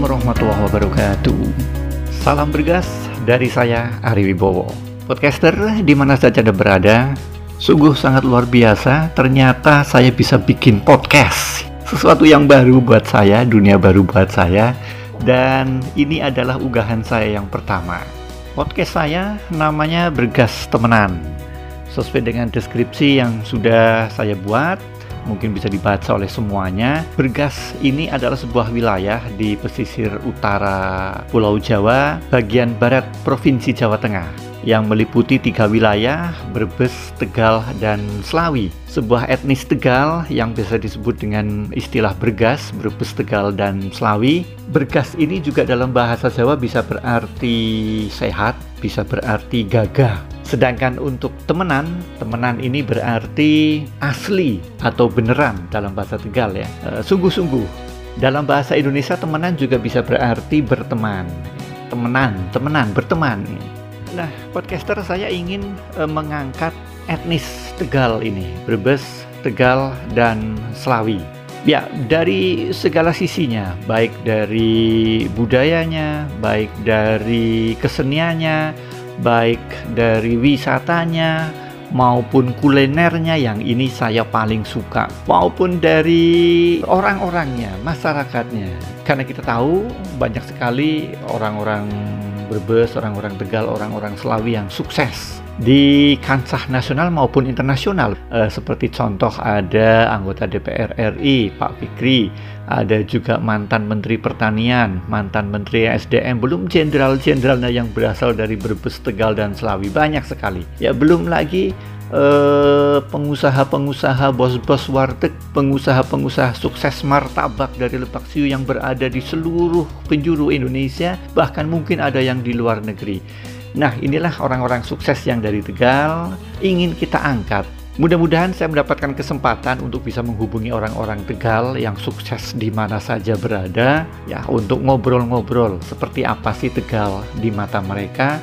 warahmatullahi wabarakatuh. Salam bergas dari saya Ari Wibowo. Podcaster di mana saja Anda berada, sungguh sangat luar biasa. Ternyata saya bisa bikin podcast. Sesuatu yang baru buat saya, dunia baru buat saya. Dan ini adalah unggahan saya yang pertama. Podcast saya namanya Bergas Temenan. Sesuai dengan deskripsi yang sudah saya buat, mungkin bisa dibaca oleh semuanya. Bergas ini adalah sebuah wilayah di pesisir utara Pulau Jawa, bagian barat Provinsi Jawa Tengah yang meliputi tiga wilayah, Brebes, Tegal, dan Selawi. Sebuah etnis Tegal yang bisa disebut dengan istilah Bergas, Brebes, Tegal, dan Selawi. Bergas ini juga dalam bahasa Jawa bisa berarti sehat, bisa berarti gagah. Sedangkan untuk temenan, temenan ini berarti asli atau beneran dalam bahasa Tegal ya. E, sungguh-sungguh. Dalam bahasa Indonesia temenan juga bisa berarti berteman. Temenan, temenan, berteman. Nah, podcaster saya ingin e, mengangkat etnis Tegal ini, Brebes, Tegal, dan Selawi. Ya, dari segala sisinya, baik dari budayanya, baik dari keseniannya, baik dari wisatanya, maupun kulinernya yang ini saya paling suka, maupun dari orang-orangnya, masyarakatnya. Karena kita tahu banyak sekali orang-orang Brebes, orang-orang Tegal, orang-orang Selawi yang sukses di kancah nasional maupun internasional. E, seperti contoh ada anggota DPR RI Pak Fikri, ada juga mantan Menteri Pertanian, mantan Menteri SDM, belum jenderal-jenderalnya yang berasal dari Brebes, Tegal dan Selawi banyak sekali. Ya belum lagi pengusaha-pengusaha, bos-bos warteg, pengusaha-pengusaha sukses martabak dari Lebak Siu yang berada di seluruh penjuru Indonesia, bahkan mungkin ada yang di luar negeri. Nah, inilah orang-orang sukses yang dari Tegal ingin kita angkat. Mudah-mudahan saya mendapatkan kesempatan untuk bisa menghubungi orang-orang Tegal yang sukses di mana saja berada, ya, untuk ngobrol-ngobrol seperti apa sih Tegal di mata mereka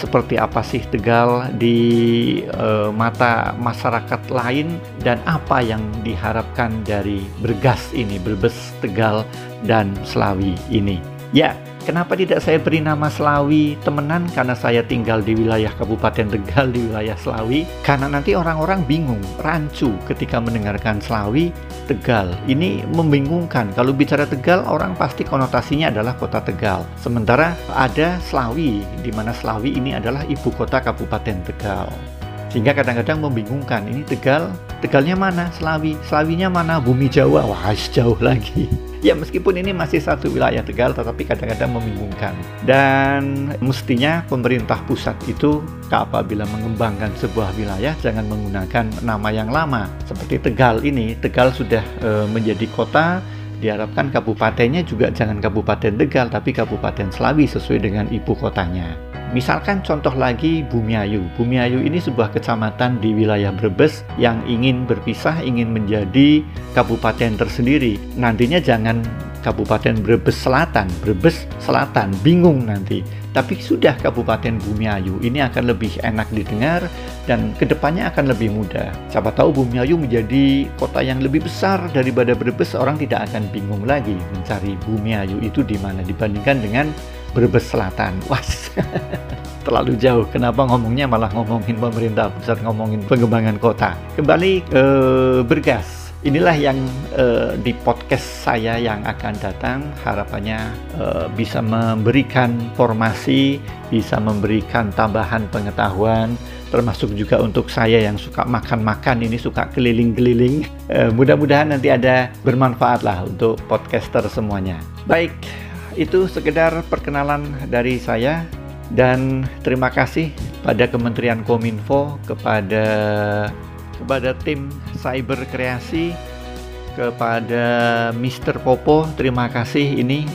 seperti apa sih Tegal di uh, mata masyarakat lain dan apa yang diharapkan dari Bergas ini, Brebes, Tegal dan Selawi ini. Ya, kenapa tidak saya beri nama Selawi temenan karena saya tinggal di wilayah Kabupaten Tegal di wilayah Selawi karena nanti orang-orang bingung, rancu ketika mendengarkan Selawi Tegal. Ini membingungkan. Kalau bicara Tegal orang pasti konotasinya adalah kota Tegal. Sementara ada Selawi di mana Selawi ini adalah ibu kota Kabupaten Tegal sehingga kadang-kadang membingungkan ini Tegal Tegalnya mana? Selawi Selawinya mana? Bumi Jawa. Wah jauh lagi. Ya meskipun ini masih satu wilayah Tegal tetapi kadang-kadang membingungkan. Dan mestinya pemerintah pusat itu apabila mengembangkan sebuah wilayah jangan menggunakan nama yang lama. Seperti Tegal ini Tegal sudah e, menjadi kota. Diharapkan kabupatennya juga jangan Kabupaten Tegal tapi Kabupaten Selawi sesuai dengan ibu kotanya. Misalkan contoh lagi Bumiayu. Bumiayu ini sebuah kecamatan di wilayah Brebes yang ingin berpisah, ingin menjadi kabupaten tersendiri. Nantinya jangan Kabupaten Brebes Selatan, Brebes Selatan, bingung nanti. Tapi sudah Kabupaten Bumiayu, ini akan lebih enak didengar dan ke depannya akan lebih mudah. Siapa tahu Bumiayu menjadi kota yang lebih besar daripada Brebes, orang tidak akan bingung lagi mencari Bumiayu itu di mana dibandingkan dengan Brebes Selatan. Wah, terlalu jauh. Kenapa ngomongnya malah ngomongin pemerintah pusat, ngomongin pengembangan kota. Kembali ke Bergas. Inilah yang uh, di podcast saya yang akan datang. Harapannya uh, bisa memberikan formasi, bisa memberikan tambahan pengetahuan, termasuk juga untuk saya yang suka makan-makan ini suka keliling-keliling. Uh, mudah-mudahan nanti ada bermanfaat lah untuk podcaster semuanya. Baik, itu sekedar perkenalan dari saya dan terima kasih pada Kementerian Kominfo kepada kepada tim cyber kreasi kepada Mr. Popo. Terima kasih. Ini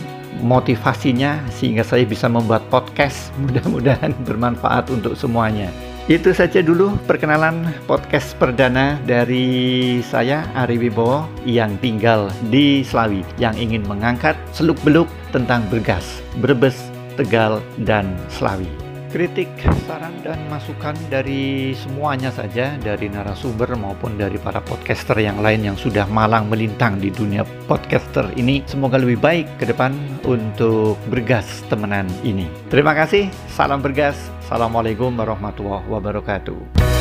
motivasinya sehingga saya bisa membuat podcast. Mudah-mudahan bermanfaat untuk semuanya. Itu saja dulu perkenalan podcast perdana dari saya Ari Wibowo yang tinggal di Selawi yang ingin mengangkat seluk-beluk tentang bergas, Brebes, Tegal, dan Selawi. kritik, saran, dan masukan dari semuanya saja, dari narasumber maupun dari para podcaster yang lain yang sudah malang melintang di dunia podcaster ini. Semoga lebih baik ke depan untuk bergas temenan ini. Terima kasih, salam bergas. Assalamualaikum warahmatullahi wabarakatuh.